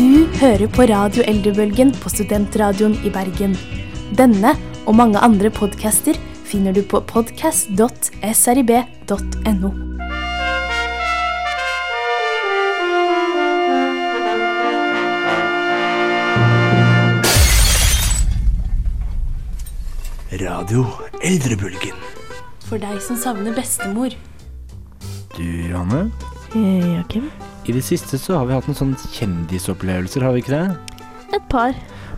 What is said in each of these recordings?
Du hører på Radio Eldrebølgen på Studentradioen i Bergen. Denne og mange andre podcaster finner du på podcast.srib.no. Radio Eldrebølgen. For deg som savner bestemor. Du, Johanne. Ja, Kim? I det siste så har vi hatt noen sånne kjendisopplevelser, har vi ikke det? Et par.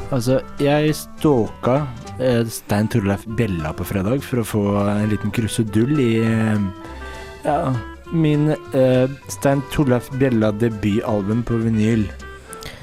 Altså, jeg stalka eh, Stein Torleif Bjella på fredag for å få en liten krusedull i eh, ja, min eh, Stein Torleif Bjella debutalbum på vinyl.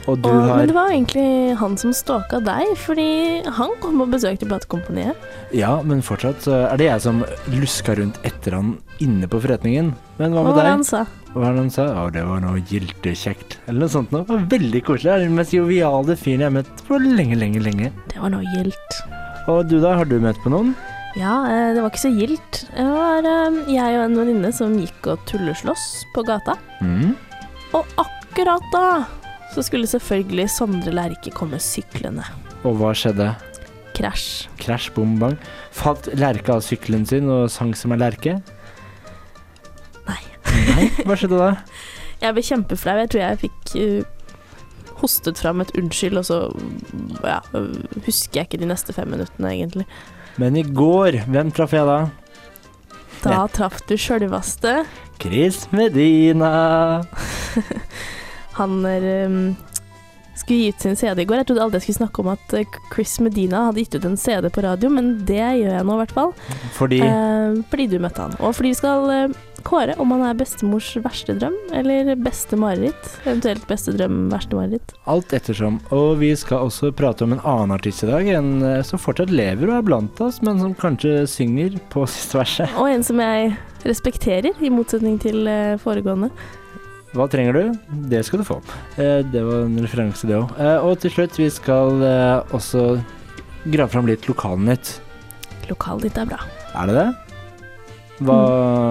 Og du Og, har Men det var egentlig han som stalka deg, fordi han kom og besøkte platekompaniet. Ja, men fortsatt er det jeg som luska rundt etter han inne på forretningen. Men hva Hva med var det han sa? Hva var det han sa? Å, det var noe giltekjekt. Eller noe sånt noe. Veldig koselig. Det er den mest joviale fyren jeg har møtt på lenge, lenge, lenge. Det var noe gildt. Og du da, har du møtt på noen? Ja, eh, det var ikke så gildt. Det var eh, jeg og en venninne som gikk og tulleslåss på gata. Mm. Og akkurat da så skulle selvfølgelig Sondre Lerche komme syklende. Og hva skjedde? Krasj. Krasj, bom, bang. Falt Lerche av sykkelen sin og sang som en lerke? Nei. Nei, hva skjedde da? Jeg ble kjempeflau. Jeg tror jeg fikk uh, hostet fram et unnskyld, og så ja, husker jeg ikke de neste fem minuttene, egentlig. Men i går, hvem traff jeg da? Da traff du sjølvaste. Chris Medina. Han er, um, skulle gi ut sin CD i går. Jeg trodde aldri jeg skulle snakke om at eh, Chris Medina hadde gitt ut en CD på radio, men det gjør jeg nå i hvert fall. Fordi Eh, fordi du møtte han. Og fordi vi skal eh, kåre om han er bestemors verste drøm, eller beste mareritt. Eventuelt beste drøm, verste mareritt. alt ettersom. Og vi skal også prate om en annen artist i dag, en eh, som fortsatt lever og er blant oss, men som kanskje synger på siste verset. Og en som jeg respekterer, i motsetning til eh, foregående. Hva trenger du? Det skal du få. Eh, det var en referanse, det òg. Eh, og til slutt, vi skal eh, også grave fram litt lokalnytt. Lokalet ditt er bra. Er det det? Hva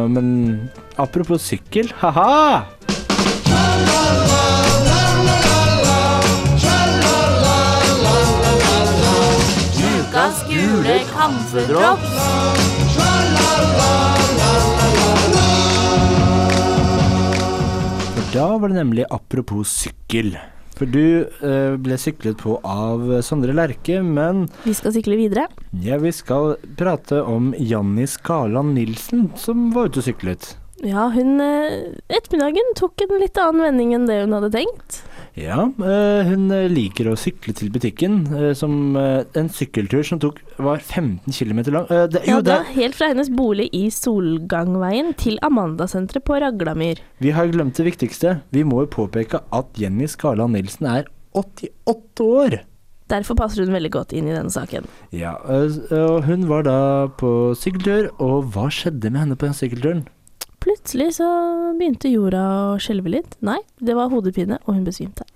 Men apropos sykkel, ha-ha! Ukas gule kamferdrops. Da var det nemlig apropos sykkel. For du eh, ble syklet på av Sondre Lerche, men Vi skal sykle videre. ja, vi skal prate om Janni Skaland Nilsen, som var ute og syklet. Ja, hun eh, Ettermiddagen tok en litt annen vending enn det hun hadde tenkt. Ja, eh, hun eh, liker å sykle til butikken, eh, som en sykkeltur som tok, var 15 km lang. Det, jo, Ja, det, da, helt fra hennes bolig i Solgangveien til Amandasenteret på Raglamyr. vi har glemt det viktigste. Vi må jo påpeke at Jenny Skala Nilsen er 88 år. Derfor passer hun veldig godt inn i denne saken. Ja, og hun var da på sykkeltur, og hva skjedde med henne på den sykkelturen? Plutselig så begynte jorda å skjelve litt. Nei, det var hodepine, og hun besvimte.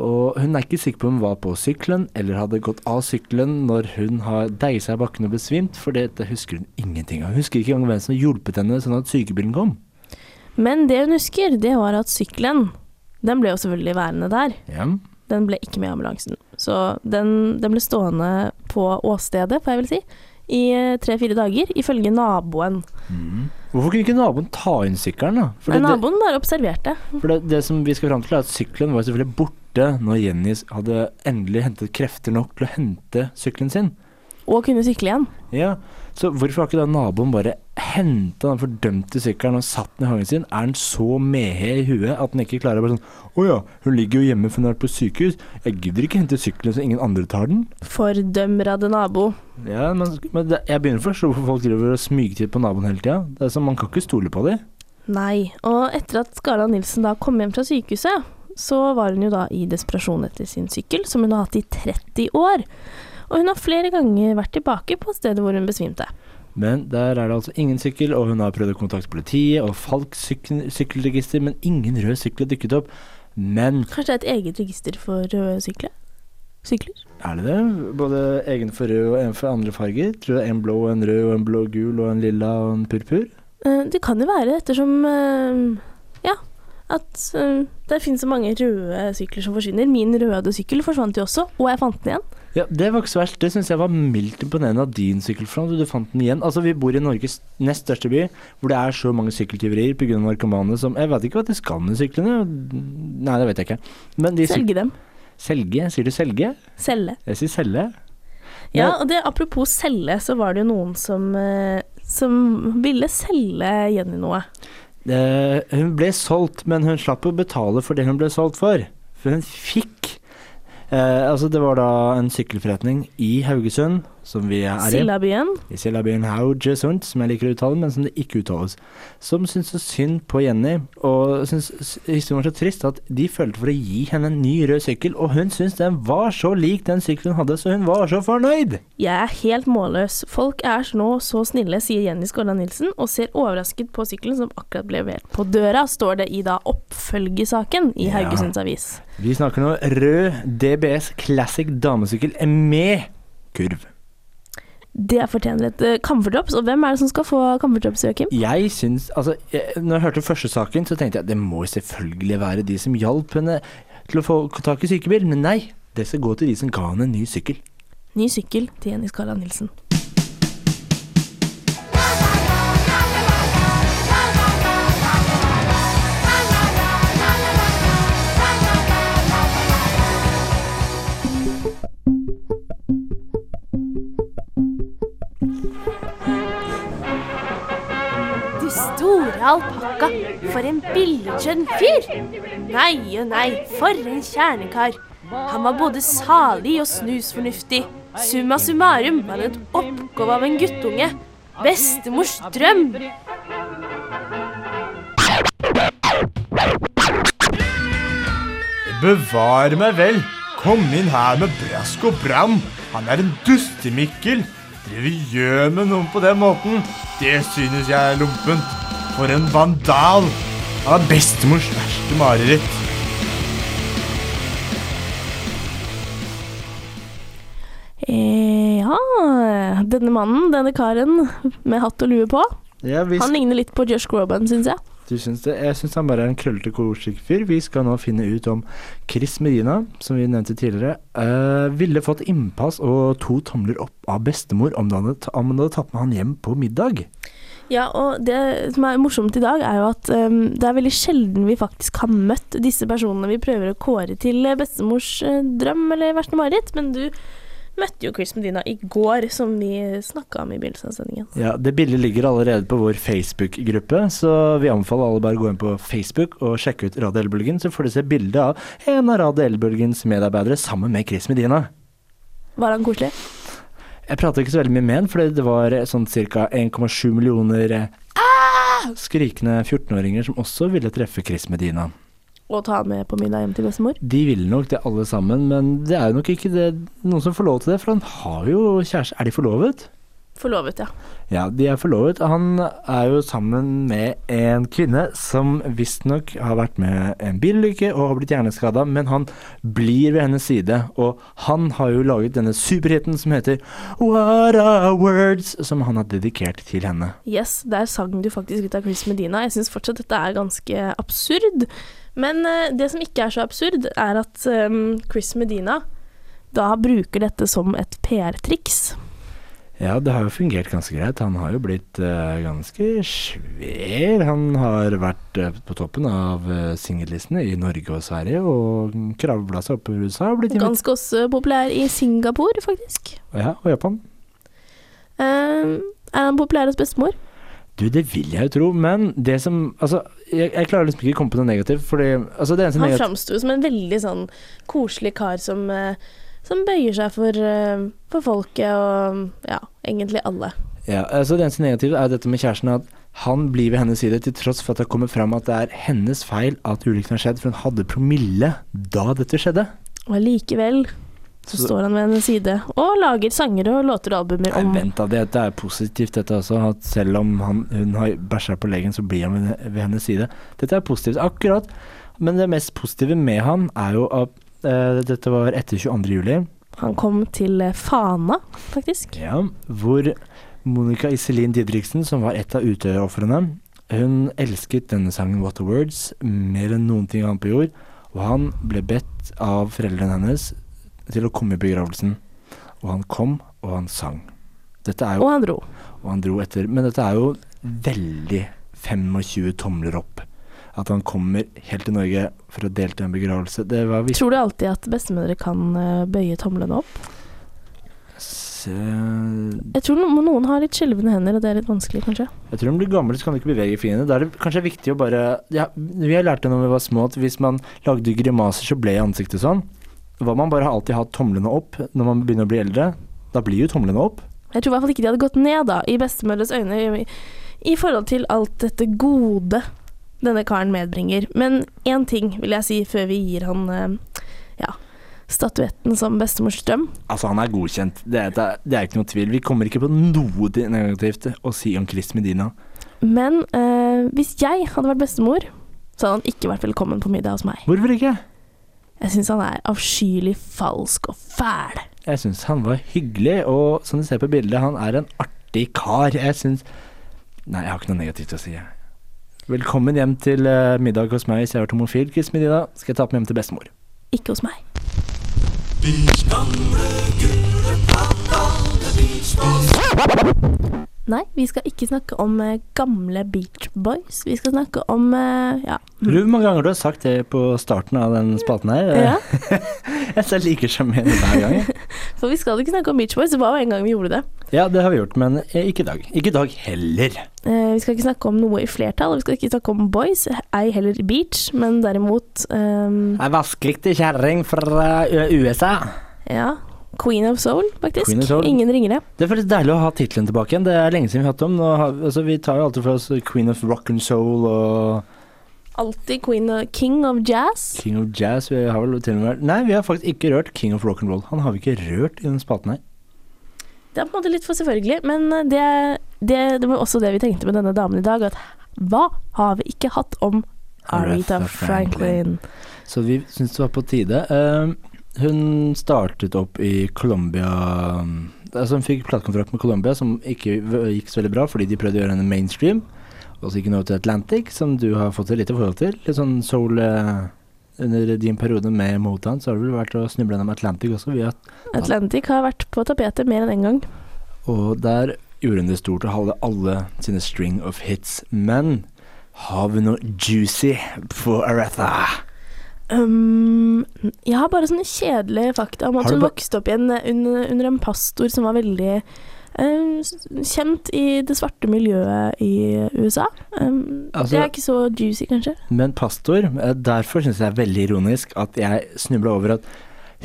Og hun er ikke sikker på om hun var på sykkelen eller hadde gått av sykkelen når hun har deisa i bakken og besvimt, for dette husker hun ingenting av. Hun husker ikke engang hvem som hjulpet henne sånn at sykebilen kom. Men det hun husker, det var at sykkelen, den ble jo selvfølgelig værende der. Ja, Den ble ikke med i ambulansen. Så den, den ble stående på åstedet, får jeg vel si, i eh, tre-fire dager, ifølge naboen. Hvorfor kunne ikke naboen ta inn sykkelen, da? Fordi det, naboen bare observerte. for det, det som vi skal fram til, er at sykkelen var selvfølgelig borte når Jenny hadde endelig hentet krefter nok til å hente sykkelen sin. Og kunne sykle igjen. Ja, Så hvorfor har ikke da naboen bare henta den fordømte sykkelen og satt den i hagen sin? Er den så mehe i huet at den ikke klarer å bare sånn Å ja, hun ligger jo hjemme for hun har vært på sykehus. Jeg gidder ikke hente sykkelen så ingen andre tar den. Fordømrede nabo. Ja, men, men det, jeg begynner å forstå hvorfor folk driver og smyger til på naboen hele tida. Det er sånn, Man kan ikke stole på dem. Nei. Og etter at Skala Nilsen da kom hjem fra sykehuset, så var hun jo da i desperasjon etter sin sykkel, som hun har hatt i 30 år. Og hun har flere ganger vært tilbake på stedet hvor hun besvimte. Men der er det altså ingen sykkel, og hun har prøvd å kontakte politiet og Falks syk sykkelregister, men ingen rød sykkel har dukket opp. Men Kanskje det er et eget register for røde sykler? Sykler? er det det? Både egen for rød og en for andre farger? Tror du det er en blå, en rød, og en blå-gul og en lilla og en purpur? Eh, Det kan jo være ettersom eh, Ja, At det finnes så mange røde sykler som forsvinner. Min røde sykkel forsvant jo også, og jeg fant den igjen. Ja, Det var ikke så verst. Det syns jeg var mildt imponerende av din sykkelfront. Du fant den igjen. Altså, Vi bor i Norges nest største by, hvor det er så mange sykkeltyverier pga. narkomane som Jeg vet ikke hva de skal med syklene. Nei, det vet jeg ikke. Men de Selge dem. Selge? Sier du selge? Selge. Jeg sier selge. Ja, og det, apropos selge, så var det jo noen som, eh, som ville selge Jenny noe. Det, hun ble solgt, men hun slapp å betale for det hun ble solgt for. For hun fikk eh, Altså, det var da en sykkelforretning i Haugesund, som vi er i. Sildabyen. I Sillabyen Haugesund, som jeg liker å uttale, men som det ikke uttales. Som syntes så synd på Jenny, og syntes historien var så trist at de følte for å gi henne en ny rød sykkel, og hun syntes den var så lik den sykkelen hun hadde, så hun var så fornøyd. Jeg er helt målløs. Folk er nå så snille, sier Jenny Skåla Nilsen, og ser overrasket på sykkelen som akkurat ble levert på døra, står det i da oppfølgesaken i Ja. Haugesunds Avis. Vi snakker nå rød DBS Classic damesykkel med kurv. Det fortjener et uh, camferdrops, og hvem er det som skal få camferdrops, Joakim? Jeg syns Altså, jeg, når jeg hørte første saken, så tenkte jeg at det må selvfølgelig være de som hjalp henne til å få tak i sykebil, men nei. Det skal gå til de som ga henne en ny sykkel. Ny sykkel til Jenny Skala Nilsen. Store alpakka, for en billedskjønn fyr! Nei og nei, for en kjernekar. Han var både salig og snusfornuftig. Summa summarum var det et oppgave av en guttunge. Bestemors drøm. Bevare meg vel! Kom inn her med brask og bram! Han er en dustemikkel! Driver gjør med noen på den måten! Det synes jeg er lompent! For en vandal! Han er bestemors verste mareritt! Eh, ja, denne mannen, denne karen med hatt og lue på, Ja, han ligner litt på Josh Groban, syns jeg. Du syns det? Jeg syns han bare er en krøllete, koselig fyr. Vi skal nå finne ut om Chris Medina, som vi nevnte tidligere, uh, ville fått innpass og to tomler opp av bestemor om han hadde, om han hadde tatt med han hjem på middag. Ja, og det som er morsomt i dag, er jo at um, det er veldig sjelden vi faktisk har møtt disse personene vi prøver å kåre til eh, bestemors eh, drøm eller verste mareritt, men du møtte jo Chris Medina i går, som vi snakka om i begynnelsen av sendingen. Ja, Det bildet ligger allerede på vår Facebook-gruppe, så vi anbefaler alle bare å gå inn på Facebook og sjekke ut Radio Elbølgen, så får du se bilde av en av Radio Elbølgens medarbeidere sammen med Chris Medina. Var han koselig? Jeg pratet ikke så veldig mye med han, fordi det var eh, sånn ca. 1,7 millioner eh, ah! skrikende 14-åringer som også ville treffe Chris Medina. Og ta han med på middag hjem til bestemor? De ville nok det alle sammen, men det er jo nok ikke det, noen som får lov til det, for han har jo kjæreste. Er de forlovet? Forlovet, ja. Ja, de er forlovet. Han er jo sammen med en kvinne som visstnok har vært med en bilulykke og har blitt hjerneskada, men han blir ved hennes side. Og han har jo laget denne superhiten som heter What Are Words, som han har dedikert til henne. Yes, der sang du faktisk ut av Chris Medina. Jeg syns fortsatt dette er ganske absurd. Men eh, det som ikke er så absurd, er at um, Chris Medina da bruker dette som et PR-triks. Ja, det har jo fungert ganske greit. Han har jo blitt uh, ganske svær. Han har vært uh, på toppen av uh, singellistene i Norge og Sverige, og kravla seg opp i USA og blitt Ganske også populær i Singapore, faktisk. Ja, og Japan. Uh, er han populær hos bestemor? Du, det vil jeg jo tro, men det som Altså, jeg, jeg klarer liksom ikke å komme på noe negativt, fordi altså Han framsto som en veldig sånn koselig kar som, eh, som bøyer seg for, eh, for folket og ja, egentlig alle. Ja, altså det eneste negative er dette med kjæresten, at han blir ved hennes side til tross for at det har kommet fram at det er hennes feil at ulykken har skjedd, for hun hadde promille da dette skjedde. Og allikevel så, Så- står han ved hennes side og lager sanger og låter og albumer Nei, vent da, dette det er positivt dette også, at selv om han, hun har bæsja på legen, så blir han ved, hennes side. Dette er positivt, akkurat. Men det mest positive med han er jo at dette var etter 22. juli, Han kom til eh, Fana, faktisk. ja, hvor Monica Iselin Didriksen, som var et av Utøya-ofrene, Hun elsket denne sangen What the Words mer enn noen ting annet på jord, og han ble bedt av foreldrene hennes til å komme i begravelsen. Og han kom, og han sang. Jo Og han dro. og han dro etter. Men dette er jo veldig 25 tomler opp. At han kommer helt til Norge for å delta i en begravelse. Det var visst Tror du alltid at bestemødre kan eh, bøye tomlene opp? Jeg tror no noen har litt skjelvende hender, og det er litt vanskelig, kanskje. Jeg tror når du blir gammel, så kan du ikke bevege fingrene. Da er det kanskje viktig å bare ja, Vi har lært det når vi var små, at hvis man lagde grimaser, så ble ansiktet sånn. Hva man bare har alltid hatt tomlene opp når man begynner å bli eldre. Da blir jo tomlene opp. Jeg tror i hvert fall ikke de hadde gått ned, da, i bestemødres øyne, i, i forhold til alt dette gode denne karen medbringer. Men én ting vil jeg si før vi gir han eh, ja, statuetten som bestemors drøm. Altså, han er godkjent. Det er, det er ikke noe tvil. Vi kommer ikke på noe negativt å si om Chris Medina. Men eh, hvis jeg hadde vært bestemor, så hadde han ikke vært velkommen på middag hos meg. Hvorfor ikke? Jeg syns han er avskyelig falsk og fæl. Jeg syns han var hyggelig, og som du ser på bildet, han er en artig kar. Jeg syns Nei, jeg har ikke noe negativt å si. Velkommen hjem til eh, middag hos meg hvis jeg har vært homofil, Chris Medina. Skal jeg ta på meg hjem til bestemor. Ikke hos meg. Nei, vi skal ikke snakke om eh, gamle Beach Boys. Vi skal snakke om eh, ja. Hvor mange ganger du har sagt det på starten av den spalten her? ja. jeg ser like sjarmerende hver gang. For vi skal ikke snakke om Beach Boys. Det var jo en gang vi gjorde det. Ja, det har vi gjort, men eh, ikke i dag. Ikke i dag heller. Eh, vi skal ikke snakke om noe i flertall. Vi skal ikke snakke om boys, ei heller beach, men derimot um Ei vaskeekte kjerring fra USA. ja, Queen of Soul, faktisk. Of Soul. Ingen ringere. Det er faktisk deilig å ha tittelen tilbake igjen. Det er lenge siden vi har hatt. Nå har, altså, vi tar jo alltid for oss Queen of Rock and Soul og Alltid Queen of, King of Jazz. King of Jazz. Vi har vel til og med Nei, vi har faktisk ikke rørt King of Rock and Roll. Han har vi ikke rørt i den spaten her. Det er på en måte litt for selvfølgelig, men eh, det, det, det var også det vi tenkte med denne damen i dag. At hva har vi ikke hatt om Aretha Franklin? Franklin? Så vi syns det var på tide. Eh, hun startet opp i Colombia Altså Hun fikk platekontrakt med Colombia, som ikke gikk så veldig bra fordi de prøvde å gjøre henne mainstream. Og så gikk hun over til Atlantic, som du har fått et lite forhold til. Litt sånn soul eh, Under din periode med Motown, så har du vel vært å snuble gjennom Atlantic også. Via, Atlantic har vært på tapetet mer enn én en gang. og der gjorde hun det stort og hadde alle sine string of hits. Men har vi noe juicy på Aretha? Um, jeg har bare sånne kjedelige fakta om at hun vokste opp igjen under, under en pastor som var veldig um, kjent i det svarte miljøet i USA. Um, Altså- det er ikke så juicy, kanskje. Men pastor, eh, derfor syns jeg det er veldig ironisk at jeg snubla over at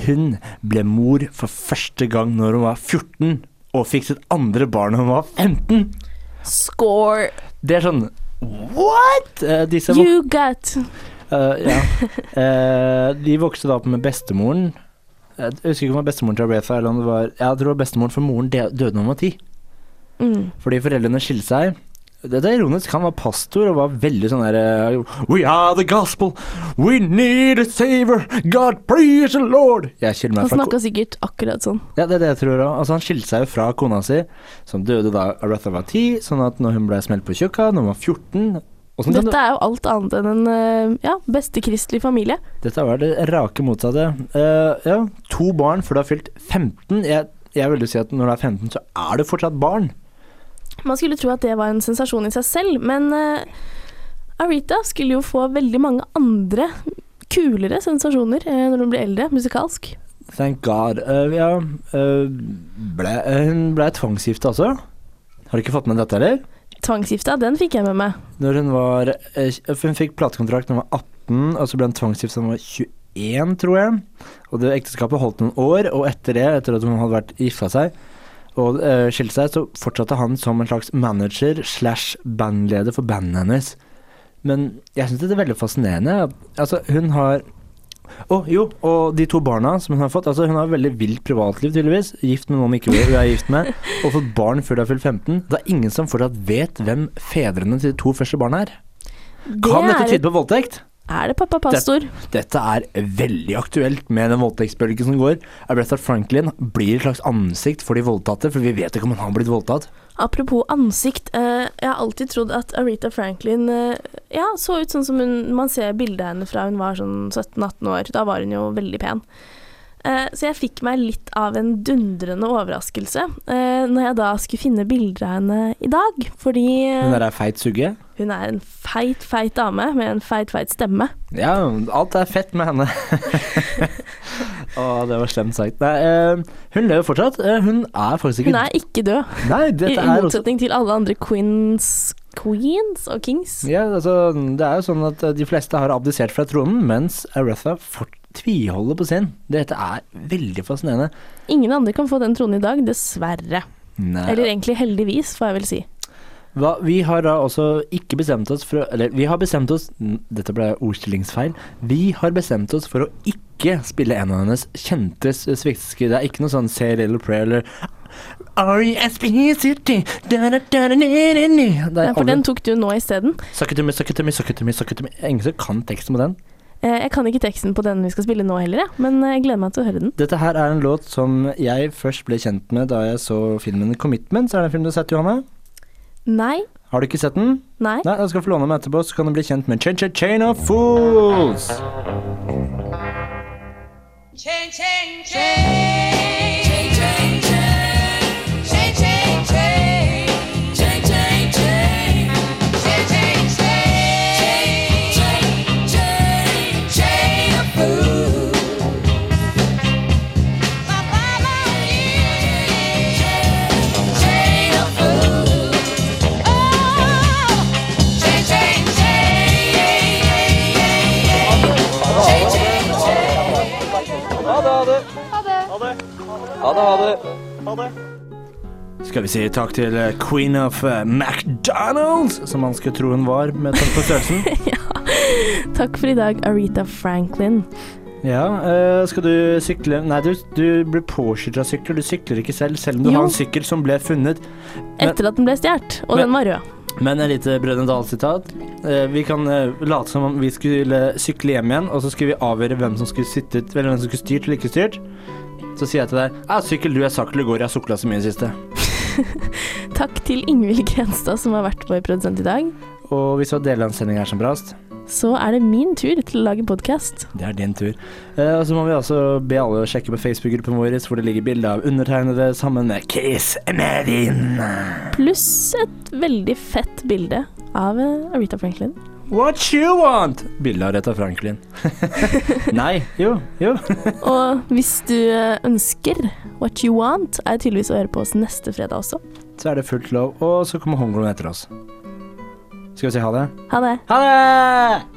hun ble mor for første gang når hun var 14, og fikk sitt andre barn når hun var 15. Score! Det er sånn What?! Uh, You got eh, ja. uh, de vokste da opp med bestemoren. Jeg husker ikke om det var bestemoren til Aretha eller om det var Jeg tror det var bestemoren, for moren døde da hun var ti. mm. Fordi foreldrene skilte seg. Dette er ironisk. Han var pastor og var veldig sånn der eh, We are the gospel. We need a saver. God praise the Lord. Han snakka sikkert akkurat sånn. Ja, det er det jeg tror òg. Altså, han skilte seg jo fra kona si, som døde da Aretha var 10, sånn at når hun ble smelt på tjukka, når hun var 14 og sånn kan Dette er jo alt annet enn en eh, ja, bestekristelig familie. Dette var det rake motsatte. Uh, ja, to barn før du har fylt 15. Jeg, jeg vil jo si at når du er 15, så er du fortsatt barn. Man skulle tro at det var en sensasjon i seg selv, men uh, Arita skulle jo få veldig mange andre kulere sensasjoner uh, når hun ble eldre, musikalsk. Thank God. Eh, ja, eh, ble, eh, hun ble tvangsgifta også. Har du ikke fått med dette, eller? Tvangsgifta, den fikk jeg med meg. Når hun var eh, Hun fikk platekontrakt da hun var 18, og så ble hun tvangsgifta da hun var 21, tror jeg. Og det ekteskapet holdt noen år, og etter det, etter at hun hadde vært gifta seg og uh, skilte seg, så fortsatte han som en slags manager slash bandleder for bandet hennes. Men jeg syns det er veldig fascinerende. Altså, hun har Å, jo, og de to barna som hun har fått. Altså, hun har veldig vilt privatliv, tydeligvis. Gift med noen ikke hun er gift med. Og fått barn før de har fylt 15. Det er ingen som fortsatt vet hvem fedrene til de to første barna er. Det Kan dette tyde på voldtekt? Er det pappa pastor? Dette er veldig aktuelt med den voldtektsbølgen som går. Aretha Franklin blir et slags ansikt for de voldtatte, for vi vet ikke om han har blitt voldtatt. Apropos ansikt, eh, jeg har alltid trodd at Aretha Franklin eh, ja, så ut sånn som hun Man ser bildet av henne fra hun var sånn 17-18 år. Da var hun jo veldig pen. Eh, så jeg fikk meg litt av en dundrende overraskelse eh, når jeg da skulle finne bilder av henne i dag. Fordi eh, Hun er er feit sugge. hun er en feit, feit dame med en feit, feit stemme. Ja, alt er fett med henne. Å, det var slemt sagt. Nei, hun lever fortsatt. Hun er faktisk ikke Hun er ikke død, Nei, i, motsetning til alle andre queens, queens og kings. Ja, altså, det er jo sånn at de fleste har abdisert fra tronen, mens Aretha fort tviholder på sin. Dette er veldig fascinerende. Ingen andre kan få den tronen i dag, dessverre. Nei. Eller egentlig heldigvis, får jeg vel si. Hva, vi har da også ikke bestemt oss for å Eller vi har bestemt oss Dette ble ordstillingsfeil. Vi har bestemt oss for å ikke spille en av hennes kjente s- Det er ikke noe sånn Say Little Prayer eller R-E-S-P-C-T Ja, er for den tok du nå isteden. Suck it to me, suck it to me, suck it to me. Ingen som kan teksten på den. Eh, Jeg kan ikke teksten på den vi skal spille nå heller, men eh, jeg gleder meg til å høre den. Dette her er en låt som jeg først ble kjent med da jeg så filmen Commitment. Så er det en film du har sett, Johanne? Nei, Har du ikke sett den? nei. Nei, da skal du få låne den etterpå, så kan du bli kjent med Chain Chain Chain of Fools. Chain, chain, chain. Chain, Skal vi si takk til eh, Queen of eh, McDonald's, som man skulle tro hun var med tanke på størrelsen. Takk for i dag, Aretha Franklin. Ja, eh, skal du sykle Nei, du, du blir påkjørt av sykler. Du sykler ikke selv, selv om du Jo. har en sykkel som ble funnet. Men- Etter at den ble stjålet, og Men- den var rød. Men et lite Brødrene Dal-sitat. Eh, vi kan late som om vi skulle sykle hjem igjen, og så skulle vi avgjøre hvem som skulle sittet, eller hvem som skulle styrt eller ikke styrt. Så sier jeg til deg ja, sykkel du, jeg sa ikke du går, jeg har sukla så mye i det siste. Takk til Ingvild Grenstad som har vært vår produsent i dag. Og hvis du har delt av en sending her som brast, Så er det min tur til å lage podkast. det er din tur. Eh, og så må vi også be alle å sjekke på Facebook-gruppen vår, hvor det ligger bilde av undertegnede sammen med Chris Medin. Pluss et veldig fett bilde av Arita Franklin. What you want? Bilde av Retta Franklin. Nei, jo, jo. Og hvis du eh, ønsker What You Want, er tydeligvis å høre på oss neste fredag også. Så er det fullt lov, og så kommer Hongkong etter oss. Skal vi si ha det? Ha det. Ha det!